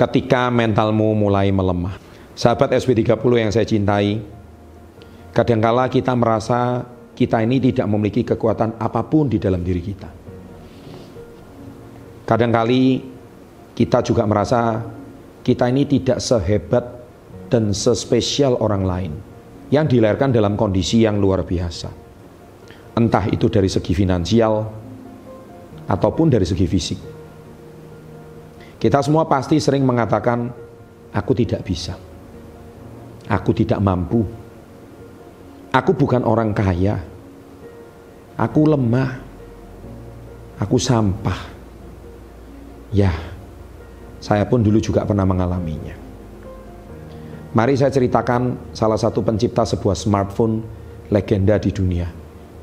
ketika mentalmu mulai melemah. Sahabat SB30 yang saya cintai, kadangkala kita merasa kita ini tidak memiliki kekuatan apa pun di dalam diri kita. Kadangkali kita juga merasa kita ini tidak sehebat dan sespesial orang lain yang dilahirkan dalam kondisi yang luar biasa. Entah itu dari segi finansial ataupun dari segi fisik. Kita semua pasti sering mengatakan, "Aku tidak bisa, aku tidak mampu, aku bukan orang kaya, aku lemah, aku sampah." Ya, saya pun dulu juga pernah mengalaminya. Mari saya ceritakan salah satu pencipta sebuah smartphone legenda di dunia,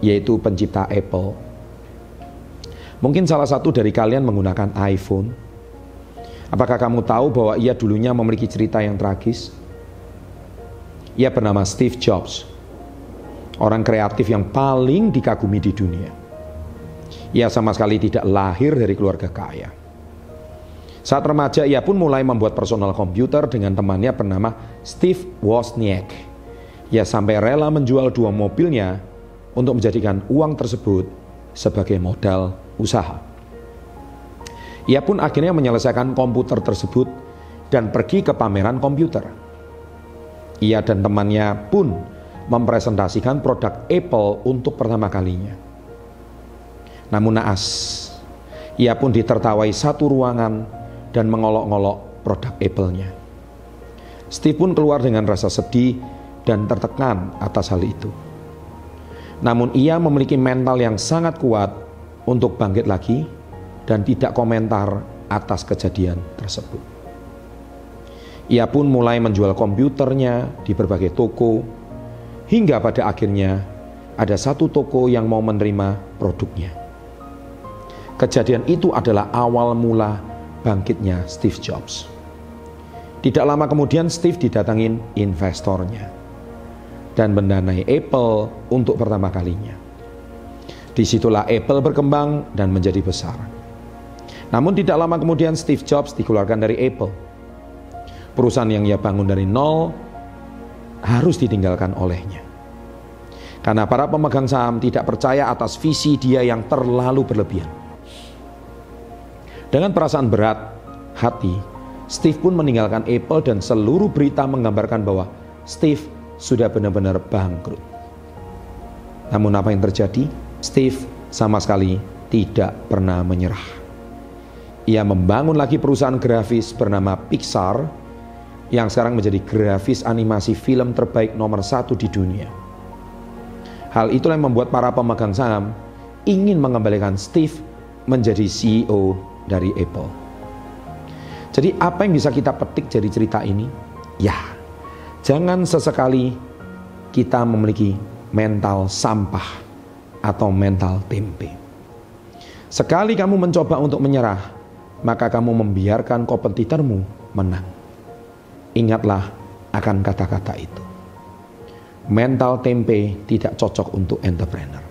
yaitu pencipta Apple. Mungkin salah satu dari kalian menggunakan iPhone Apakah kamu tahu bahwa ia dulunya memiliki cerita yang tragis? Ia bernama Steve Jobs, orang kreatif yang paling dikagumi di dunia. Ia sama sekali tidak lahir dari keluarga kaya. Saat remaja ia pun mulai membuat personal komputer dengan temannya bernama Steve Wozniak. Ia sampai rela menjual dua mobilnya untuk menjadikan uang tersebut sebagai modal usaha. Ia pun akhirnya menyelesaikan komputer tersebut dan pergi ke pameran komputer. Ia dan temannya pun mempresentasikan produk Apple untuk pertama kalinya. Namun naas, ia pun ditertawai satu ruangan dan mengolok-olok produk Apple-nya. Steve pun keluar dengan rasa sedih dan tertekan atas hal itu. Namun ia memiliki mental yang sangat kuat untuk bangkit lagi dan tidak komentar atas kejadian tersebut. Ia pun mulai menjual komputernya di berbagai toko, hingga pada akhirnya ada satu toko yang mau menerima produknya. Kejadian itu adalah awal mula bangkitnya Steve Jobs. Tidak lama kemudian Steve didatangin investornya dan mendanai Apple untuk pertama kalinya. Di situlah Apple berkembang dan menjadi besar. Namun tidak lama kemudian Steve Jobs dikeluarkan dari Apple. Perusahaan yang ia bangun dari nol harus ditinggalkan olehnya. Karena para pemegang saham tidak percaya atas visi dia yang terlalu berlebihan. Dengan perasaan berat hati, Steve pun meninggalkan Apple dan seluruh berita menggambarkan bahwa Steve sudah benar-benar bangkrut. Namun apa yang terjadi? Steve sama sekali tidak pernah menyerah. Ia membangun lagi perusahaan grafis bernama Pixar yang sekarang menjadi grafis animasi film terbaik nomor satu di dunia. Hal itulah yang membuat para pemegang saham ingin mengembalikan Steve menjadi CEO dari Apple. Jadi apa yang bisa kita petik dari cerita ini? Ya, jangan sesekali kita memiliki mental sampah atau mental tempe. Sekali kamu mencoba untuk menyerah, maka kamu membiarkan kompetitormu menang. Ingatlah akan kata-kata itu. Mental tempe tidak cocok untuk entrepreneur.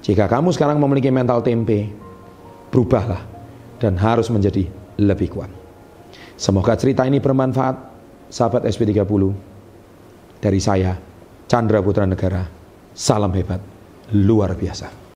Jika kamu sekarang memiliki mental tempe, berubahlah dan harus menjadi lebih kuat. Semoga cerita ini bermanfaat, sahabat SP30. Dari saya, Chandra Putra Negara, salam hebat, luar biasa.